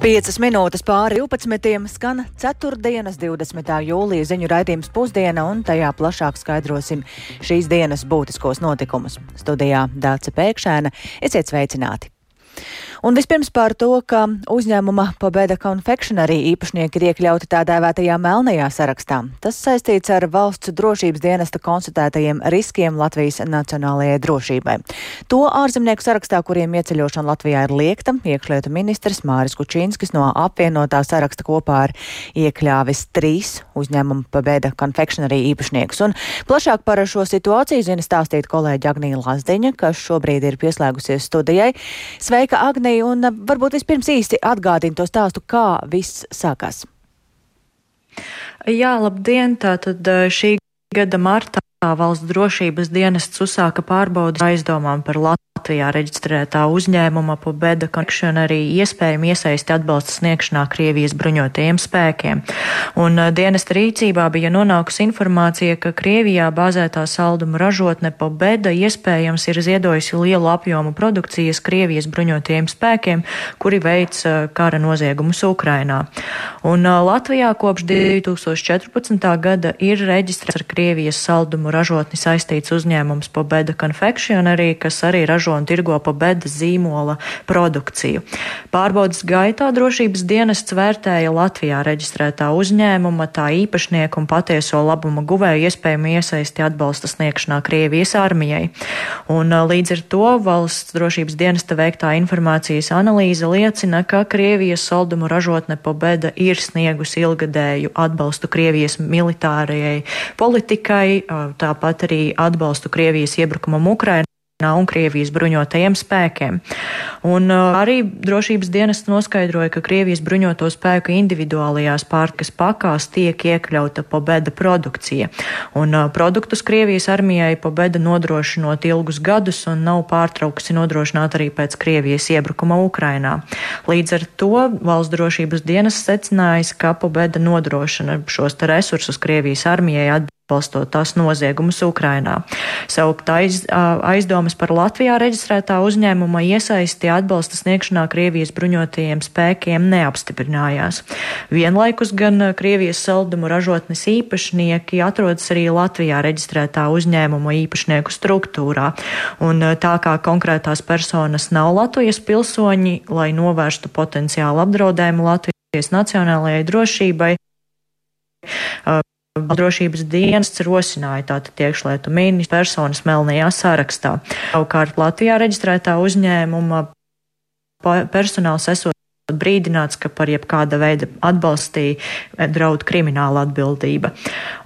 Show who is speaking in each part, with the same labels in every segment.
Speaker 1: 5 minūtes pāri 12. skan 4. 20. jūlija ziņu raidījums pusdiena, un tajā plašāk skaidrosim šīs dienas būtiskos notikumus. Studijā Dāca Pēkšēna, esiet sveicināti! Un vispirms par to, ka uzņēmuma Pobeda Confectionery īpašnieki ir iekļauti tā dēvētajā melnajā sarakstā. Tas saistīts ar valsts drošības dienesta konstatētajiem riskiem Latvijas nacionālajai drošībai. To ārzemnieku sarakstā, kuriem ieceļošana Latvijā ir liekta, iekšlietu ministrs Māris Kučīnskis no apvienotā saraksta kopā ar iekļāvis trīs uzņēmuma Pobeda Confectionery īpašniekus. Un plašāk par šo situāciju zina stāstīt kolēģi Agnija Lazdiņa, kas šobrīd ir pieslēgusies studijai. Sveika, Agnija! Agnija, un varbūt vispirms īsti atgādina to stāstu, kā viss sākās.
Speaker 2: Jā, labdien! Tātad šī gada martā valsts drošības dienests uzsāka pārbaudas aizdomām par Latviju. Latvijā reģistrētā uzņēmuma Pobeda Connection arī iespējami iesaisti atbalsta sniegšanā Krievijas bruņotajiem spēkiem. Un dienesta rīcībā bija nonākusi informācija, ka Krievijā bāzētā salduma ražotne Pobeda iespējams ir ziedojusi lielu apjomu produkcijas Krievijas bruņotajiem spēkiem, kuri veic kara noziegumus Ukrainā. Un Latvijā kopš 2014. gada ir reģistrēts ar Krievijas saldumu ražotni saistīts uzņēmums Pobeda Confection arī, kas arī ražo ražo un tirgo pa beda zīmola produkciju. Pārbaudas gaitā drošības dienests vērtēja Latvijā reģistrētā uzņēmuma, tā īpašnieku un patieso labuma guvēju iespējami iesaisti atbalsta sniegšanā Krievijas armijai. Un līdz ar to valsts drošības dienesta veiktā informācijas analīze liecina, ka Krievijas soldumu ražotne Pobeda ir sniegusi ilgadēju atbalstu Krievijas militārajai politikai, tāpat arī atbalstu Krievijas iebrukumam Ukrainā un Krievijas bruņotajiem spēkiem. Un uh, arī drošības dienests noskaidroja, ka Krievijas bruņoto spēku individuālajās pārtikas pakās tiek iekļauta pobeda produkcija. Un uh, produktus Krievijas armijai pobeda nodrošinot ilgus gadus un nav pārtraukusi nodrošināt arī pēc Krievijas iebrukuma Ukrainā. Līdz ar to valsts drošības dienas secinājis, ka pobeda nodrošina šos resursus Krievijas armijai atbildēt atbalstot tās noziegumus Ukrainā. Savukārt aiz, aizdomas par Latvijā reģistrētā uzņēmuma iesaisti atbalsta sniegšanā Krievijas bruņotajiem spēkiem neapstiprinājās. Vienlaikus gan Krievijas saldumu ražotnes īpašnieki atrodas arī Latvijā reģistrētā uzņēmuma īpašnieku struktūrā. Un tā kā konkrētās personas nav Latvijas pilsoņi, lai novērstu potenciālu apdraudējumu Latvijas nacionālajai drošībai, Drošības dienests rosināja tātad iekšlietu ministru personas melnajā sarakstā. Savukārt Latvijā reģistrētā uzņēmuma personāls esot brīdināts, ka par jebkāda veida atbalstī draud krimināla atbildība.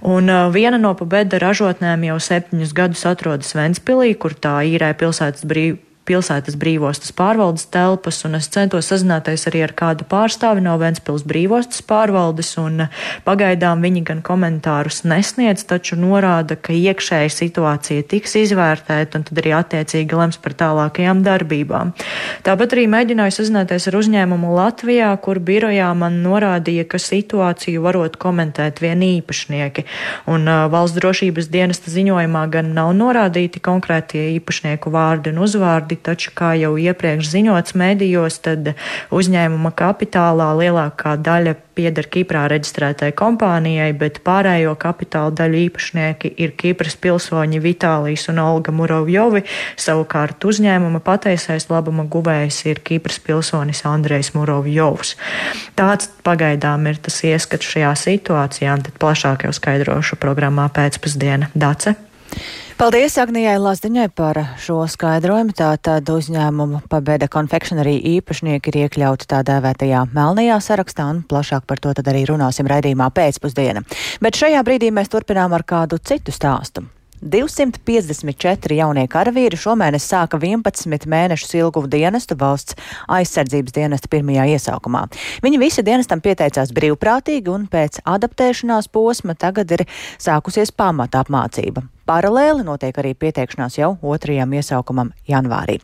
Speaker 2: Un uh, viena no pabeda ražotnēm jau septiņus gadus atrodas Ventspilī, kur tā īrē pilsētas brīv, pilsētas brīvostas pārvaldes telpas, un es centos sazināties arī ar kādu pārstāvi no Ventspils brīvostas pārvaldes, un pagaidām viņi gan komentārus nesniedz, taču norāda, ka iekšēja situācija tiks izvērtēta, un tad arī attiecīgi lems par tālākajām darbībām. Tāpat arī mēģināju sazināties ar uzņēmumu Latvijā, kur birojā man norādīja, ka situāciju varot komentēt vien īpašnieki, un uh, valsts drošības dienesta ziņojumā gan nav norādīti konkrētie īpašnieku vārdi un uzvārdi, miljardi, taču, kā jau iepriekš ziņots medijos, tad uzņēmuma kapitālā lielākā daļa pieder Kiprā reģistrētai kompānijai, bet pārējo kapitāla daļu īpašnieki ir Kipras pilsoņi Vitālijas un Olga Murovjovi, savukārt uzņēmuma pateisais labuma guvējs ir Kipras pilsonis Andrejs Murovjovs. Tāds pagaidām ir tas ieskats šajā situācijā, un tad plašāk jau skaidrošu programmā pēcpusdiena Dace.
Speaker 1: Paldies Agnijai Lazdiņai par šo skaidrojumu. Tātad uzņēmumu Pabeda Confectionery īpašnieki ir iekļauti tā dēvētajā melnajā sarakstā un plašāk par to tad arī runāsim raidījumā pēcpusdiena. Bet šajā brīdī mēs turpinām ar kādu citu stāstu. 254 jaunie karavīri šomēnes sāka 11 mēnešus ilgu dienestu valsts aizsardzības dienesta pirmajā iesaukumā. Viņi visi dienestam pieteicās brīvprātīgi un pēc adaptēšanās posma tagad ir sākusies pamata apmācība. Paralēli notiek arī pieteikšanās jau otrajam iesaukumam janvārī.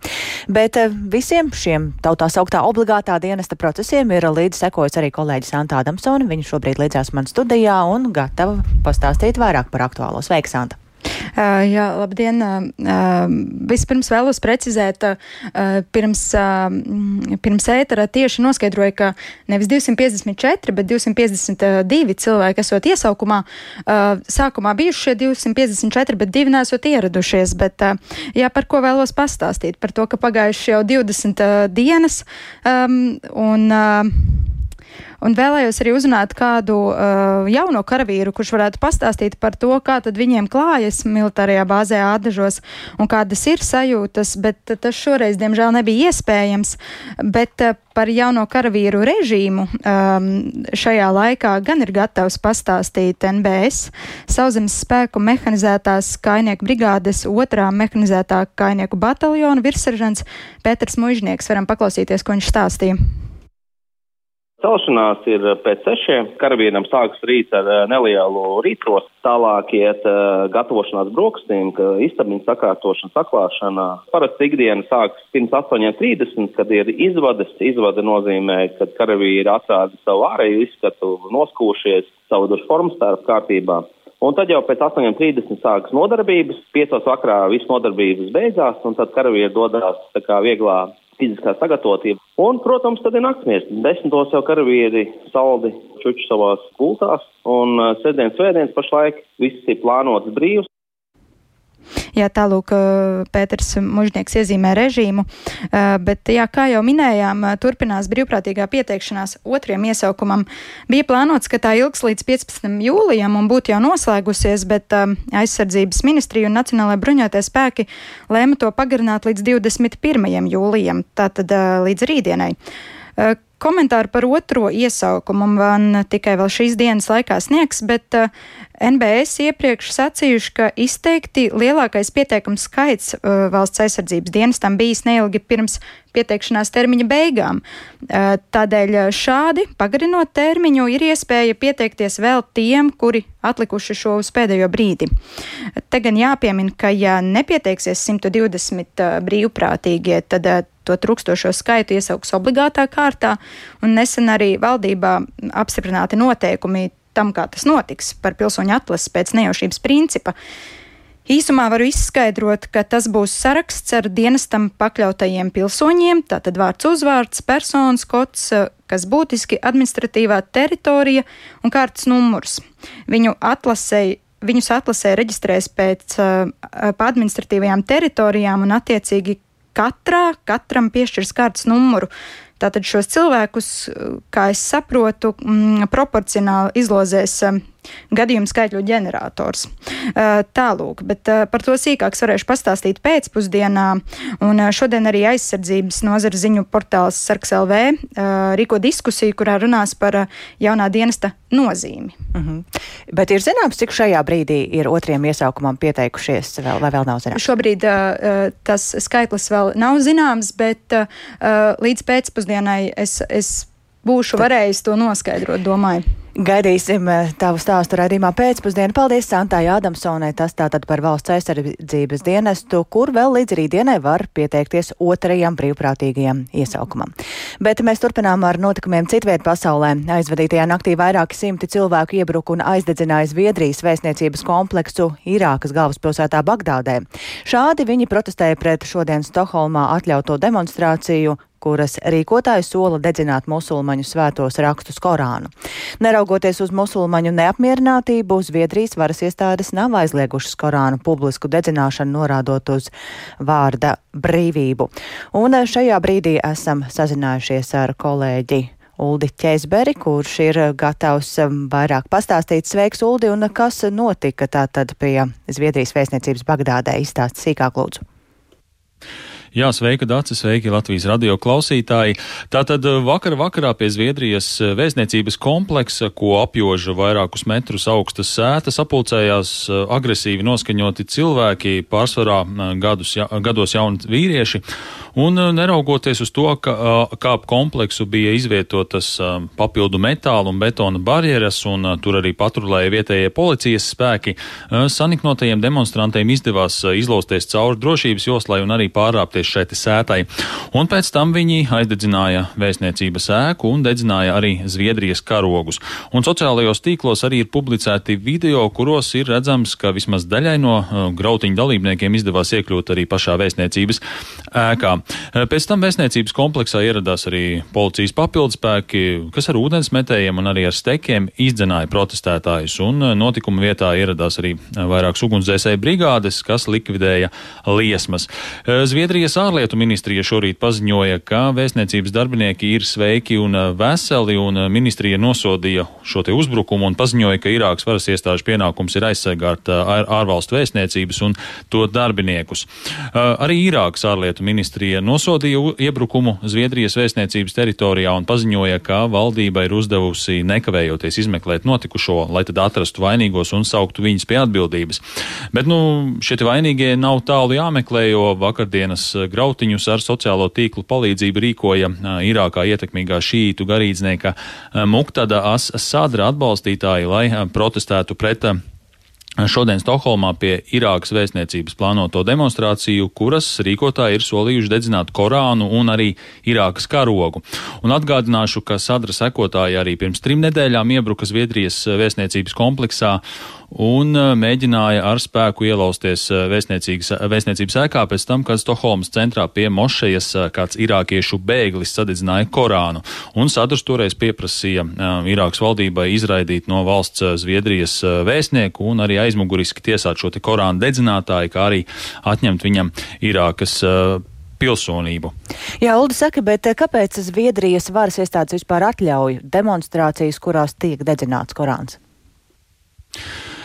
Speaker 1: Bet eh, visiem šiem tautā sauktā obligātā dienesta procesiem ir līdz sekojas arī kolēģis Santa Adamsona. Viņa šobrīd līdzās man studijā un gatava pastāstīt vairāk par aktuālo. Sveiks, Santa!
Speaker 3: Uh, jā, labdien! Uh, vispirms vēlos precizēt, uh, pirms, uh, pirms ētera tieši noskaidroju, ka nevis 254, bet 252 cilvēki esot iesaukumā. Sākumā bijuši šie 254, bet divi nesot ieradušies. Bet, jā, par ko vēlos pastāstīt? Par to, ka pagājuši jau 20 uh, dienas um, un Un vēlējos arī uzrunāt kādu uh, jauno karavīru, kurš varētu pastāstīt par to, kā tad viņiem klājas militārajā bāzē Ādažos un kādas ir sajūtas, bet tas šoreiz, diemžēl, nebija iespējams. Bet uh, par jauno karavīru režīmu um, šajā laikā gan ir gatavs pastāstīt NBS, sauszemes spēku mehanizētās kainieku brigādes otrā mehanizētā kainieku bataljona virsseržants Pēters Mužnieks. Varam paklausīties, ko viņš stāstīja.
Speaker 4: Celšanās ir pēc sešiem. Karavīram sākas rīts ar eh, nelielu rītros, tālāk iet uh, gatavošanās brokastīm, istabiņu sakārtošana, saklāšana. Parasti ikdiena sākas pirms 8.30, kad ir izvades. Izvade nozīmē, ka karavīri atrāda savu ārēju izskatu, noskūšies, savu dušu formu starp kārtībā. Un tad jau pēc 8.30 sākas nodarbības, 5. vakarā viss nodarbības beidzās, un tad karavīri dodas tā kā vieglā fiziskā sagatavotība. Un, protams, tad ir naktsmiegs. Desmitos jau karavīri saldi čuči savās gultās, un uh, sēdienas svētdienas pašlaik viss ir plānots brīvs.
Speaker 3: Jā, tālūk, Pēters Mužnieks iezīmē režīmu, bet, jā, kā jau minējām, turpinās brīvprātīgā pieteikšanās otriem iesaukumam. Bija plānots, ka tā ilgs līdz 15. jūlijam un būtu jau noslēgusies, bet aizsardzības ministrija un Nacionālajie bruņotie spēki lēma to pagarināt līdz 21. jūlijam, tātad līdz rītdienai. Komentāru par otro iesaukumu man tikai vēl šīs dienas laikā sniegs, bet uh, NBS iepriekš sacījuši, ka izteikti lielākais pieteikums skaits uh, valsts aizsardzības dienestam bijis neilgi pirms pieteikšanās termiņa beigām. Uh, tādēļ šādi, pagarinot termiņu, ir iespēja pieteikties vēl tiem, kuri atlikuši šo uz pēdējo brīdi. Te gan jāpiemina, ka ja nepieteiksies 120 brīvprātīgie, tad to trūkstošo skaitu iesauks obligātā kārtā, un nesen arī valdībā apstiprināti noteikumi tam, kā tas notiks par pilsoņu atlases pēc nejaušības principa. Īsumā varu izskaidrot, ka tas būs saraksts ar dienestam pakļautajiem pilsoņiem, tātad vārds uzvārds, personas kods, kas būtiski administratīvā teritorija un kārtas numurs. Viņu atlasēji Viņus atlasē reģistrēs pēc uh, administratīvajām teritorijām un attiecīgi katrā, katram piešķirs kārtas numuru. Tātad šos cilvēkus, kā es saprotu, mm, proporcionāli izlozēs gadījumu skaitļu ģenerators. Tālūk, bet par to sīkāk varēšu pastāstīt pēcpusdienā. Un šodien arī aizsardzības nozara ziņu portāls Sarks LV rīko diskusiju, kurā runās par jaunā dienesta nozīmi.
Speaker 1: Mhm. -huh. Bet ir zināms, cik šajā brīdī ir otriem iesaukumam pieteikušies, vēl, vai vēl nav zināms?
Speaker 3: Šobrīd uh, tas skaitlis vēl nav zināms, bet uh, līdz pēcpusdienai es, es būšu varējis to noskaidrot, domāju.
Speaker 1: Gaidīsim eh, tavu stāstu raidījumā pēcpusdienā. Paldies Santai Ādamsonai, tas tātad par valsts aizsardzības dienestu, kur vēl līdz rītdienai var pieteikties otrajam brīvprātīgajam iesaukumam. Bet mēs turpinām ar notikumiem citviet pasaulē. Aizvadītajā naktī vairāki simti cilvēku iebruka un aizdedzināja Zviedrijas vēstniecības kompleksu Irākas galvaspilsētā Bagdādē. Šādi viņi protestēja pret šodien Stokholmā atļauto demonstrāciju kuras rīkotāji sola dedzināt musulmaņu svētos rakstus Korānu. Neraugoties uz musulmaņu neapmierinātību, Zviedrijas varas iestādes nav aizliegušas Korānu publisku dedzināšanu, norādot uz vārda brīvību. Un šajā brīdī esam sazinājušies ar kolēģi Uldi Ķēzberi, kurš ir gatavs vairāk pastāstīt. Sveiks, Uldi, un kas notika tātad pie Zviedrijas vēstniecības Bagdādē? Izstāst sīkāk, lūdzu.
Speaker 5: Jā, sveika, Dācis, sveiki Latvijas radio klausītāji. Tātad eh, vakar vakarā pie Zviedrijas eh, vēstniecības kompleksa, ko apjoža vairākus metrus augstas sētas, apulcējās eh, agresīvi noskaņoti cilvēki, pārsvarā gadus, gados jauni vīrieši. Un neraugoties uz to, ka kā ap kompleksu bija izvietotas papildu metāla un betona barjeras, un tur arī patrulēja vietējie policijas spēki, saniknotajiem demonstrantiem izdevās izlausties cauri drošības joslai un arī pārāpties šai sētai. Un pēc tam viņi aizdedzināja vēstniecības ēku un dedzināja arī Zviedrijas karogus. Un sociālajos tīklos arī ir publicēti video, kuros ir redzams, ka vismaz daļai no grautiņu dalībniekiem izdevās iekļūt arī pašā vēstniecības ēkā. Pēc tam vēstniecības kompleksā ieradās arī policijas papildspēki, kas ar ūdensmetējiem un arī ar stekiem izdzenāja protestētājus, un notikuma vietā ieradās arī vairākas ugunsdzēsēju brigādes, kas likvidēja liesmas. Zviedrijas ārlietu ministrija šorīt paziņoja, ka vēstniecības darbinieki ir sveiki un veseli, un ministrija nosodīja šo te uzbrukumu un paziņoja, ka Irākas varas iestāžu pienākums ir aizsargāt ār, ārvalstu vēstniecības un to darbiniekus. Arī Irākas ārlietu ministrija nosodīja iebrukumu Zviedrijas vēstniecības teritorijā un paziņoja, ka valdība ir uzdevusi nekavējoties izmeklēt notikušo, lai tad atrastu vainīgos un sauktu viņus pie atbildības. Bet, nu, šie vainīgie nav tālu jāmeklē, jo vakardienas grautiņus ar sociālo tīklu palīdzību rīkoja Irākā ietekmīgā šītu garīdznieka Muktada As-Sadra atbalstītāji, lai protestētu pret Šodien Stokholmā pie Irākas vēstniecības plānoto demonstrāciju, kuras rīkotāji ir solījuši dedzināt Korānu un arī Irākas karogu. Un atgādināšu, ka sadra sekotāji arī pirms trim nedēļām iebruka Zviedrijas vēstniecības kompleksā un uh, mēģināja ar spēku ielausties uh, vēstniecības ēkā pēc tam, kad Stokholmas centrā pie mošejas uh, kāds irākiešu bēglis sadedzināja Korānu. Un sadurs toreiz pieprasīja Irākas valdībai izraidīt no valsts Zviedrijas vēstnieku un arī aizmuguriski tiesāt šo te Korānu dedzinātāju, kā arī atņemt viņam Irākas pilsonību.
Speaker 1: Jā, Ulda saka, bet kāpēc Zviedrijas varas iestādes vispār atļauj demonstrācijas, kurās tiek dedzināts Korāns?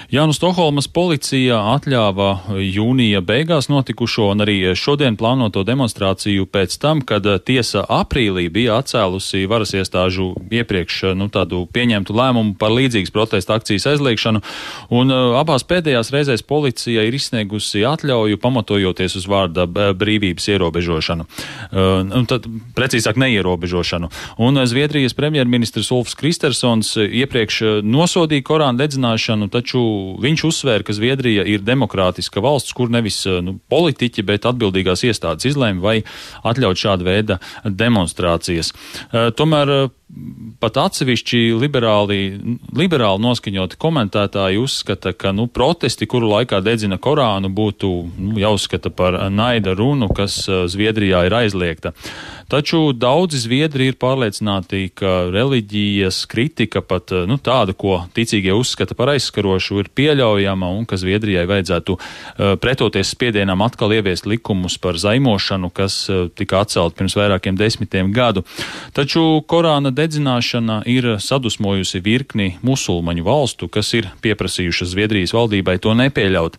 Speaker 5: Jā, nu Stokholmas policija atļāva jūnija beigās notikušo un arī šodien plānoto demonstrāciju pēc tam, kad tiesa aprīlī bija atcēlusi varas iestāžu iepriekš nu, tādu pieņemtu lēmumu par līdzīgas protesta akcijas aizliekšanu, un uh, abās pēdējās reizēs policija ir izsniegusi atļauju pamatojoties uz vārda brīvības ierobežošanu, uh, tad precīzāk neierobežošanu. Un Zviedrijas premjerministrs Ulfs Kristersons iepriekš nosodīja Korāna dedzināšanu, taču viņš uzsvēra, ka Zviedrija ir demokrātiska valsts, kur nevis eh, nu, politiķi, bet atbildīgās iestādes izlēma vai atļaut šādu veidu demonstrācijas. Eh, tomēr eh, pat atsevišķi liberāli, liberāli noskaņoti komentētāji uzskata, ka nu, protesti, kuru laikā dedzina Korānu, būtu nu, jāuzskata par naida runu, kas Zviedrijā ir aizliegta. Taču daudzi zviedri ir pārliecināti, ka reliģijas kritika, pat nu, tāda, ko ticīgie uzskata par aizskarošu, ir pieļaujama un ka Zviedrijai vajadzētu uh, pretoties spiedienam atkal ieviest likumus par zaimošanu, kas tika atcelt pirms vairākiem desmitiem gadu. Taču Korāna dedzināšana ir sadusmojusi virkni musulmaņu valstu, kas ir pieprasījušas Zviedrijas valdībai to nepieļaut.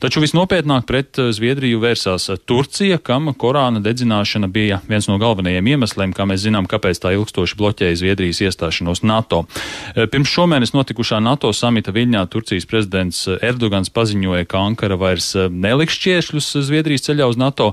Speaker 5: Taču visnopietnāk pret Zviedriju vērsās Turcija, kam Korāna dedzināšana bija viens no galvenajiem iemesliem, kā mēs zinām, kāpēc tā ilgstoši bloķēja Zviedrijas iestāšanos NATO. E, pirms šomēnes notikušā NATO samita Viļņā Turcijas prezidents Erdogans paziņoja, ka Ankara vairs neliks šķiešļus Zviedrijas ceļā uz NATO.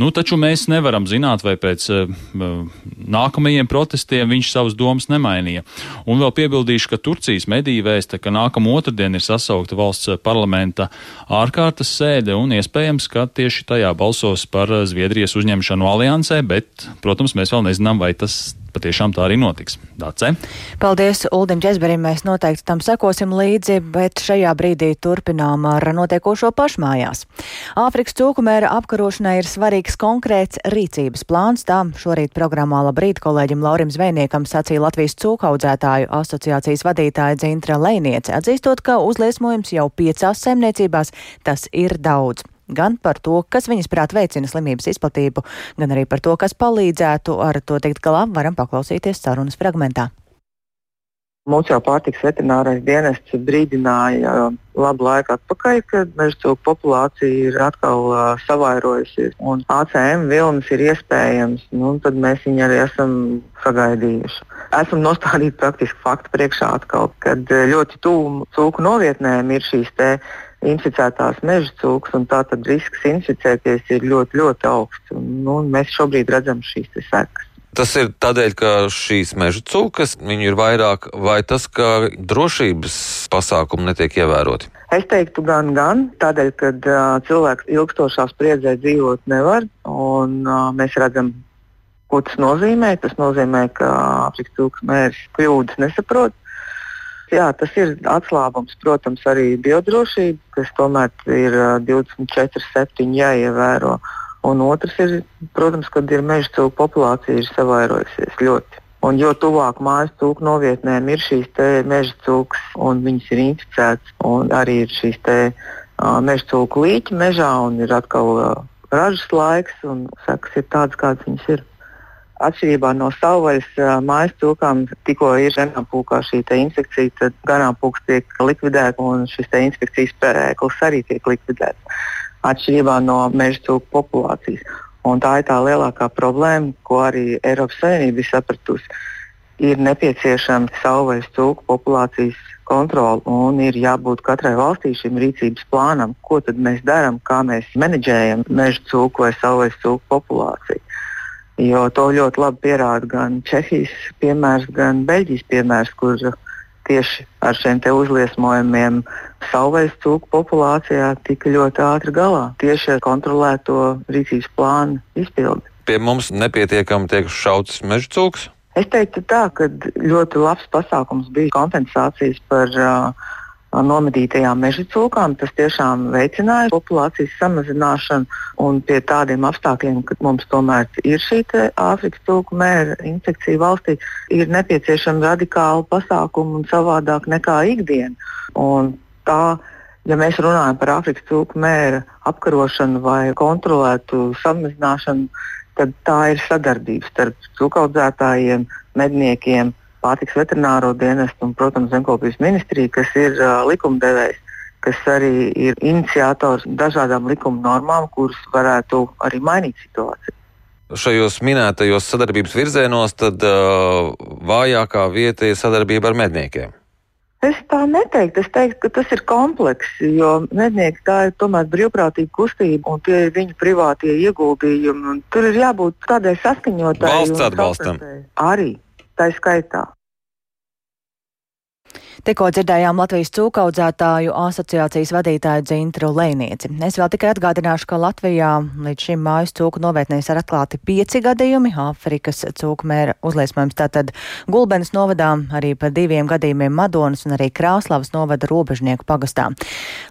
Speaker 5: Nu, taču mēs nevaram zināt, vai pēc nākamajiem protestiem viņš savas domas nemainīja. Un vēl piebildīšu, ka Turcijas medija vēsta, ka nākamā otrdien ir sasaukta valsts parlamenta ārkārtas sēde un iespējams, ka tieši tajā balsos par Zviedrijas uzņemšanu aliansē, bet protams, mēs vēl nezinām, vai tas patiešām tā arī notiks. Dāce.
Speaker 1: Paldies Uldim Česberim, mēs noteikti tam sekosim līdzi, bet šajā brīdī turpinām ar notiekošo pašmājās. Āfrikas cūkumēra apkarošanai ir svarīgs konkrēts rīcības plāns, tā šorīt programmā labrīt kolēģim Laurim Zvejniekam sacīja Latvijas cūkaudzētāju asociācijas vadītāja Dzintra Leiniece, atzīstot, ka uzliesmojums jau piecās saimniecībās tas ir daudz gan par to, kas viņas prāt veicina slimības izplatību, gan arī par to, kas palīdzētu ar to tikt galā, varam paklausīties sarunas fragmentā.
Speaker 6: Mums jau pārtiks veterinārais dienests brīdināja labu laiku atpakaļ, kad meža cūku populācija ir atkal uh, savairojusies un ACM vilnis ir iespējams. Nu, tad mēs viņu arī esam sagaidījuši. Esam nostādīti praktiski faktu priekšā atkal, kad ļoti tuvu cūku novietnēm ir šīs inficētās meža cūkas, un tātad risks inficēties ir ļoti, ļoti augsts. Un nu, mēs šobrīd redzam šīs sekas.
Speaker 7: Tas ir tādēļ, ka šīs meža cūkas ir vairāk, vai tas, ka drošības pasākumi netiek ievēroti?
Speaker 6: Es teiktu, gan, gan tādēļ, ka uh, cilvēks ilgstošā spriedzē dzīvot nevar. Un, uh, mēs redzam, ko tas nozīmē. Tas nozīmē, ka Āfrikas cūkas mērs kļūdas nesaprot. Jā, tas ir atslābums, protams, arī biodrošība, kas tomēr ir uh, 24-7 jāievēro. Un otrs ir, protams, kad ir meža cūku populācija ir savairojusies ļoti. Un jo tuvāk mājas cūku novietnēm ir šīs meža cūkas, un viņas ir inficētas, un arī ir šīs te, uh, meža cūku līķi mežā, un ir atkal uh, ražas laiks, un sekas ir tādas, kādas viņas ir. Atšķirībā no savvaļas mājas cūkām, tikko ir ganāmpūkā šī infekcija, tad ganāmpūks tiek likvidēts, un šis infekcijas pērēklis arī tiek likvidēts atšķirībā no meža cūku populācijas. Un tā ir tā lielākā problēma, ko arī Eiropas Savienība ir sapratusi. Ir nepieciešama savvaļas cūku populācijas kontrole un ir jābūt katrai valstī šim rīcības plānam, ko mēs darām, kā mēs menedžējam meža cūku vai savvaļas cūku populāciju. Jo to ļoti labi pierāda gan Čehijas piemērs, gan Beļģijas piemērs, kur tieši ar šiem uzliesmojumiem savvaļas cūku populācijā tika ļoti ātri galā tieši ar kontrolēto rīcības plānu izpildi.
Speaker 7: Pie mums nepietiekami tiek šauts meža cūks?
Speaker 6: Es teiktu tā, ka ļoti labs pasākums bija kompensācijas par uh, nomedītajām meža cūkām. Tas tiešām veicināja populācijas samazināšanu. Un pie tādiem apstākļiem, kad mums tomēr ir šī Āfrikas cūku mēra infekcija valstī, ir nepieciešama radikāla pasākuma un savādāk nekā ikdiena. Un tā, ja mēs runājam par Āfrikas cūku mēra apkarošanu vai kontrolētu samazināšanu, tad tā ir sadarbība starp cūkaudzētājiem, medniekiem pārtiks veterināro dienestu un, protams, zemkopības ministriju, kas ir uh, likumdevējs, kas arī ir iniciators dažādām likuma normām, kuras varētu arī mainīt situāciju.
Speaker 7: Šajos minētajos sadarbības virzienos tad uh, vājākā vieta ir sadarbība ar medniekiem.
Speaker 6: Es tā neteiktu. Es teiktu, ka tas ir komplekss, jo mednieki tā ir tomēr brīvprātīga kustība un tie ir viņu privātie ieguldījumi. Tur ir jābūt tādai saskaņotai.
Speaker 7: Valsts atbalstam.
Speaker 6: Arī tā skaitā.
Speaker 1: Tikko dzirdējām Latvijas cūkaudzētāju asociācijas vadītāju Dzintru Lēnieci. Es vēl tikai atgādināšu, ka Latvijā līdz šim mājas cūku novietnēs ir atklāti pieci gadījumi. Āfrikas cūku mēra uzliesmojums tātad Gulbenes novadā, arī par diviem gadījumiem Madonas un arī Krāslavas novada robežnieku pagastā.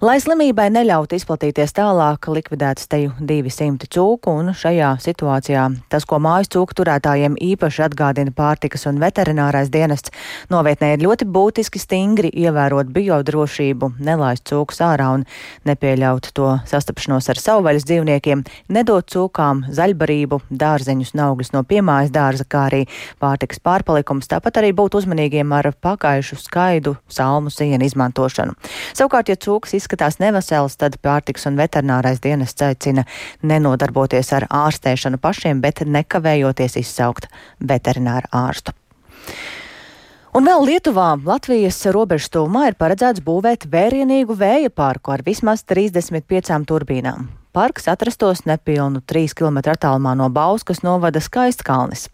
Speaker 1: Lai slimībai neļautu izplatīties tālāk, likvidētas teju 200 cūku un šajā situācijā tas, ko mājas cūku turētājiem īpaši atgādina pārtikas un veterinārais dienests, novietnē ir ļoti būtiski stingri ievērot biodrošību, nelaist cūkus ārā un nepieļaut to sastapšanos ar savvaļas dzīvniekiem, nedot cūkām zaļbarību, dārzeņus un augļus no piemājas dārza, kā arī pārtikas pārpalikums, tāpat arī būt uzmanīgiem ar pakaišu skaidu, salmu sienu izmantošanu. Savukārt, ja cūks izskatās nevesels, tad pārtiks un veterinārais dienests aicina nenodarboties ar ārstēšanu pašiem, bet nekavējoties izsaukt veterināru ārstu. Un vēl Lietuvā, Latvijas robežas tūmā ir paredzēts būvēt vērienīgu vēja parku ar vismaz 35 turbīnām. Parks atrastos nepilnu 3 km attālumā no Bauskas novada Skaistkalnis.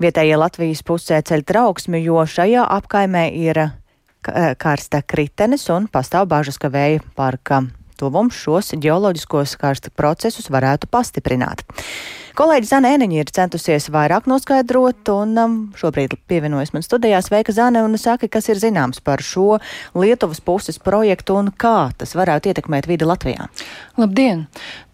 Speaker 1: Vietējie Latvijas pusē ceļ trauksmi, jo šajā apkaimē ir karsta kritenes un pastāv bažas, ka vēja parka tuvums šos ģeoloģiskos karsta procesus varētu pastiprināt. Kolēģi Zana Eniņa ir centusies vairāk noskaidrot, un um, šobrīd pievienojas man studijā Sveika Zane un saka, kas ir zināms par šo Lietuvas puses projektu un kā tas varētu ietekmēt vidi Latvijā.
Speaker 8: Labdien!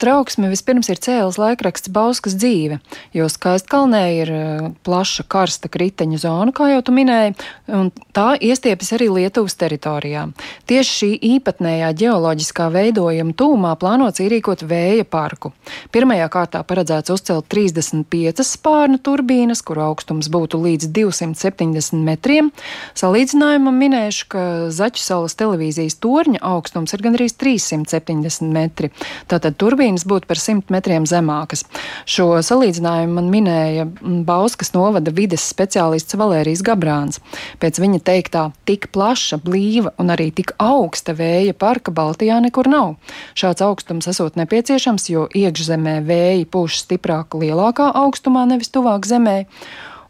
Speaker 8: Trauksme vispirms ir cēlis laikraksts Bauskas dzīve, jo Skaistkalnē ir uh, plaša karsta kriteņa zona, kā jau tu minēji, un tā iestiepjas arī Lietuvas teritorijā. Tieši šī īpatnējā ģeoloģiskā veidojuma tūmā plānots ierīkot vēja parku. Pirmajā kārtā paredzēts uzcelt izcelt 35 spārnu turbīnas, kuru augstums būtu līdz 270 metriem. Salīdzinājumam minēšu, ka Zaķu salas televīzijas torņa augstums ir gandrīz 370 metri. Tātad turbīnas būtu par 100 metriem zemākas. Šo salīdzinājumu man minēja Bauskas novada vides speciālists Valērijas Gabrāns. Pēc viņa teiktā, tik plaša, blīva un arī tik augsta vēja parka Baltijā nekur nav. Šāds augstums esot nepieciešams, jo iekšzemē vēji pūš stiprāk vairāk lielākā augstumā, nevis tuvāk zemē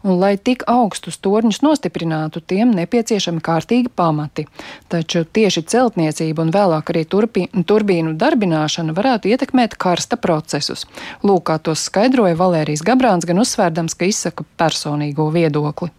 Speaker 8: un, lai tik augstus torņus nostiprinātu, tiem nepieciešami kārtīgi pamati. Taču tieši celtniecība un vēlāk arī turpi, turbīnu darbināšana varētu ietekmēt karsta procesus. Lūk, kā tos skaidroja Valērijas Gabrāns, gan uzsvērdams, ka izsaka personīgo viedokli.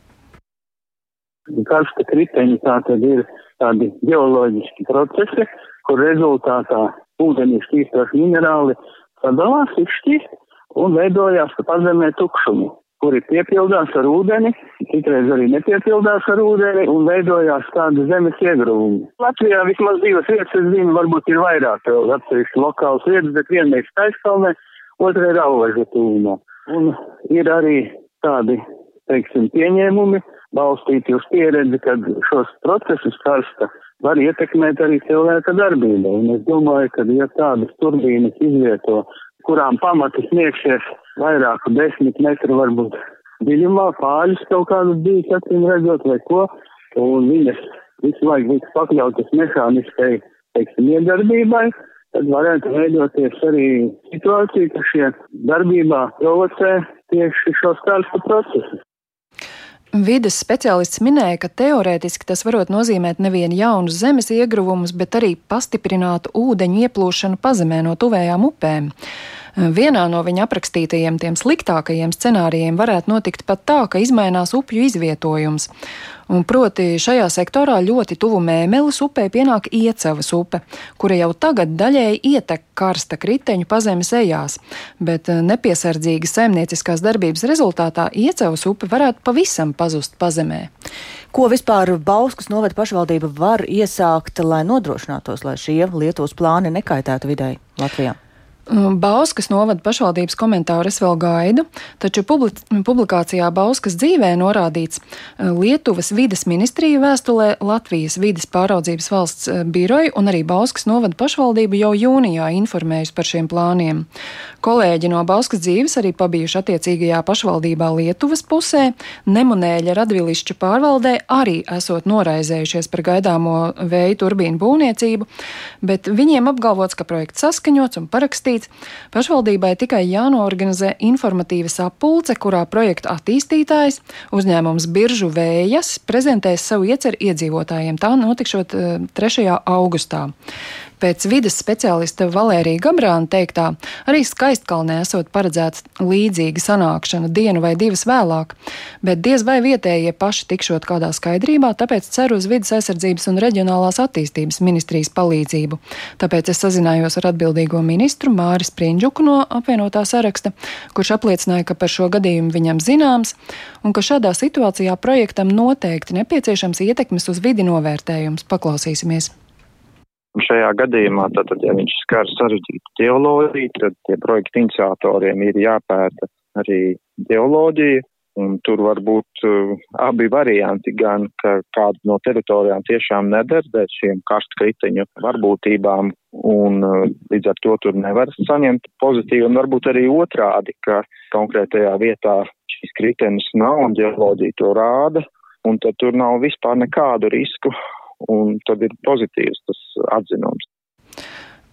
Speaker 9: Karsta kriteņi tā tad ir tādi geoloģiski procesi, kur rezultātā ūdenī šķīstoši minerāli sadalās, izšķīst un veidojās pazemē tukšumu kuri piepildās ar ūdeni, citreiz arī nepiepildās ar ūdeni un veidojās tāda zemes iegrūmi. Latvijā vismaz divas vietas, es zinu, varbūt ir vairāk atsevišķi lokāls vietas, bet viena ir Skaiskalnē, otra ir Auveža tūmā. Un ir arī tādi, teiksim, pieņēmumi balstīti uz pieredzi, kad šos procesus karsta var ietekmēt arī cilvēka darbība. Un es domāju, ka ja tādas turbīnas izvieto kurām pamati sniegsies vairāku desmit metru varbūt dziļumā, pāris kaut kādus bijis, acīm redzot, vai ko, un viņas visu laiku būtu pakļautas mehāniskai, teiksim, iedarbībai, tad varētu veidoties arī situācija, ka šie darbībā provocē tieši šos karstu procesus.
Speaker 8: Vides speciālists minēja, ka teorētiski tas varot nozīmēt nevien jaunus zemes ieguvumus, bet arī pastiprinātu ūdeņu ieplūšanu pazemē no tuvējām upēm. Vienā no viņa aprakstītajiem tiem sliktākajiem scenārijiem varētu notikt pat tā, ka izmainās upju izvietojums. Un proti šajā sektorā ļoti tuvu mēmeles upē pienāk Iecavas upe, kura jau tagad daļēji ietek karsta kriteņu pazemes ejās, bet eh, nepiesardzīgas saimnieciskās darbības rezultātā Iecavas upe varētu pavisam pazust pazemē.
Speaker 1: Ko vispār Bauskas novada pašvaldība var iesākt, lai nodrošinātos, lai šie Lietuvas plāni nekaitētu videi Latvijā?
Speaker 8: Mm, Bauskas novada pašvaldības komentāru es vēl gaidu, taču publikācijā Bauskas dzīvē norādīts eh, Lietuvas vides ministrija vēstulē Latvijas vides pāraudzības valsts eh, biroju un arī Bauskas novada pašvaldību jau jūnijā informējusi par šiem plāniem. Kolēģi no Bauskas dzīves arī pabijuši attiecīgajā pašvaldībā Lietuvas pusē, Nemunēļa radvilišķu pārvaldē arī esot noraizējušies par gaidāmo vēju turbīnu būvniecību, bet viņiem apgalvots, ka projekts saskaņots un parakstīts rakstīts, pašvaldībai tikai jānoorganizē informatīva sapulce, kurā projekta attīstītājs, uzņēmums Biržu Vējas, prezentēs savu ieceru iedzīvotājiem. Tā notikšot 3. Eh, augustā. Pēc vides speciālista Valērija Gabrāna teiktā, arī Skaistkalnē esot paredzēts līdzīga sanākšana dienu vai divas vēlāk, bet diez vai vietējie paši tikšot kādā skaidrībā, tāpēc ceru uz vidas aizsardzības un reģionālās attīstības ministrijas palīdzību. Tāpēc es sazinājos ar atbildīgo ministru Māris Prindžuku no apvienotā saraksta, kurš apliecināja, ka par šo gadījumu viņam zināms un ka šādā situācijā projektam noteikti nepieciešams ietekmes uz vidi novērtējums. Paklausīsimies!
Speaker 10: Un šajā gadījumā, tad, ja viņš skar sarežģītu geoloģiju, tad tie projekta iniciatoriem ir jāpēta arī geoloģija, un tur var būt uh, abi varianti, gan ka kāda no teritorijām tiešām neder dēļ šiem karstkriteņu varbūtībām, un uh, līdz ar to tur nevar saņemt pozitīvi, un varbūt arī otrādi, ka konkrētajā vietā šīs kriteņas nav, un geoloģija to rāda, un tad tur nav vispār nekādu risku un tad ir pozitīvs tas atzinums.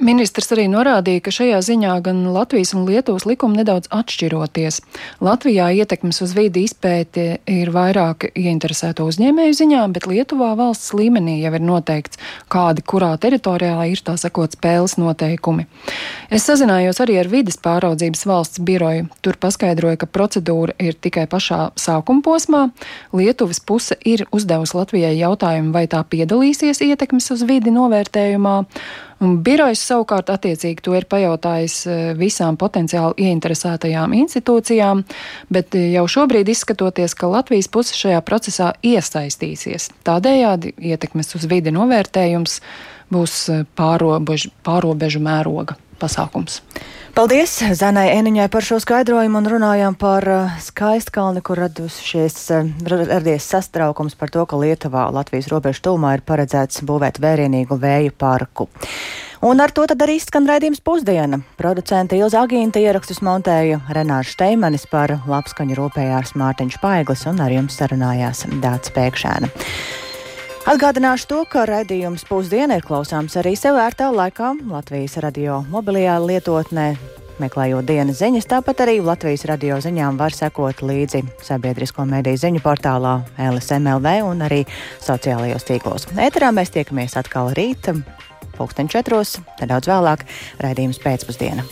Speaker 8: Ministrs arī norādīja, ka šajā ziņā gan Latvijas un Lietuvas likumi nedaudz atšķiroties. Latvijā ietekmes uz vidi izpēti ir vairāk ieinteresēto uzņēmēju ziņā, bet Lietuvā valsts līmenī jau ir noteikts, kādi kurā teritorijā ir tā sakot spēles noteikumi. Es sazinājos arī ar vides pāraudzības valsts biroju. Tur paskaidroja, ka procedūra ir tikai pašā sākuma posmā. Lietuvas puse ir uzdevusi Latvijai jautājumu, vai tā piedalīsies ietekmes uz vidi novērtējumā. Un birojs savukārt attiecīgi to ir pajautājis eh, visām potenciāli ieinteresētajām institūcijām, bet eh, jau šobrīd izskatoties, ka Latvijas puse šajā procesā iesaistīsies. Tādējādi ietekmes uz vidi novērtējums būs eh, pārobežu, pārobežu mēroga pasākums.
Speaker 1: Paldies Zanai Eniņai par šo skaidrojumu un runājām par uh, skaistkalni, kur radušies, uh, radies sastraukums par to, ka Lietuvā Latvijas robežu tūmā ir paredzēts būvēt vērienīgu vēju parku. Un ar to tad arī skan raidījums pusdiena. Producente Ilza Agīnta ierakstus montēja Renārs Steimanis par labskaņu rūpējās Mārtiņš Paiglis un ar jums sarunājās Dāts Pēkšēna. Atgādināšu to, ka raidījums pusdiena ir klausāms arī sev ērtā laikā Latvijas radio mobilajā lietotnē. meklējot dienas ziņas, tāpat arī Latvijas radio ziņām var sekot līdzi sabiedrisko mediju ziņu portālā LSMLV un arī sociālajos tīklos. Ēterā mēs tiekamies atkal rīt, pulksten četros, nedaudz vēlāk, raidījums pēcpusdiena.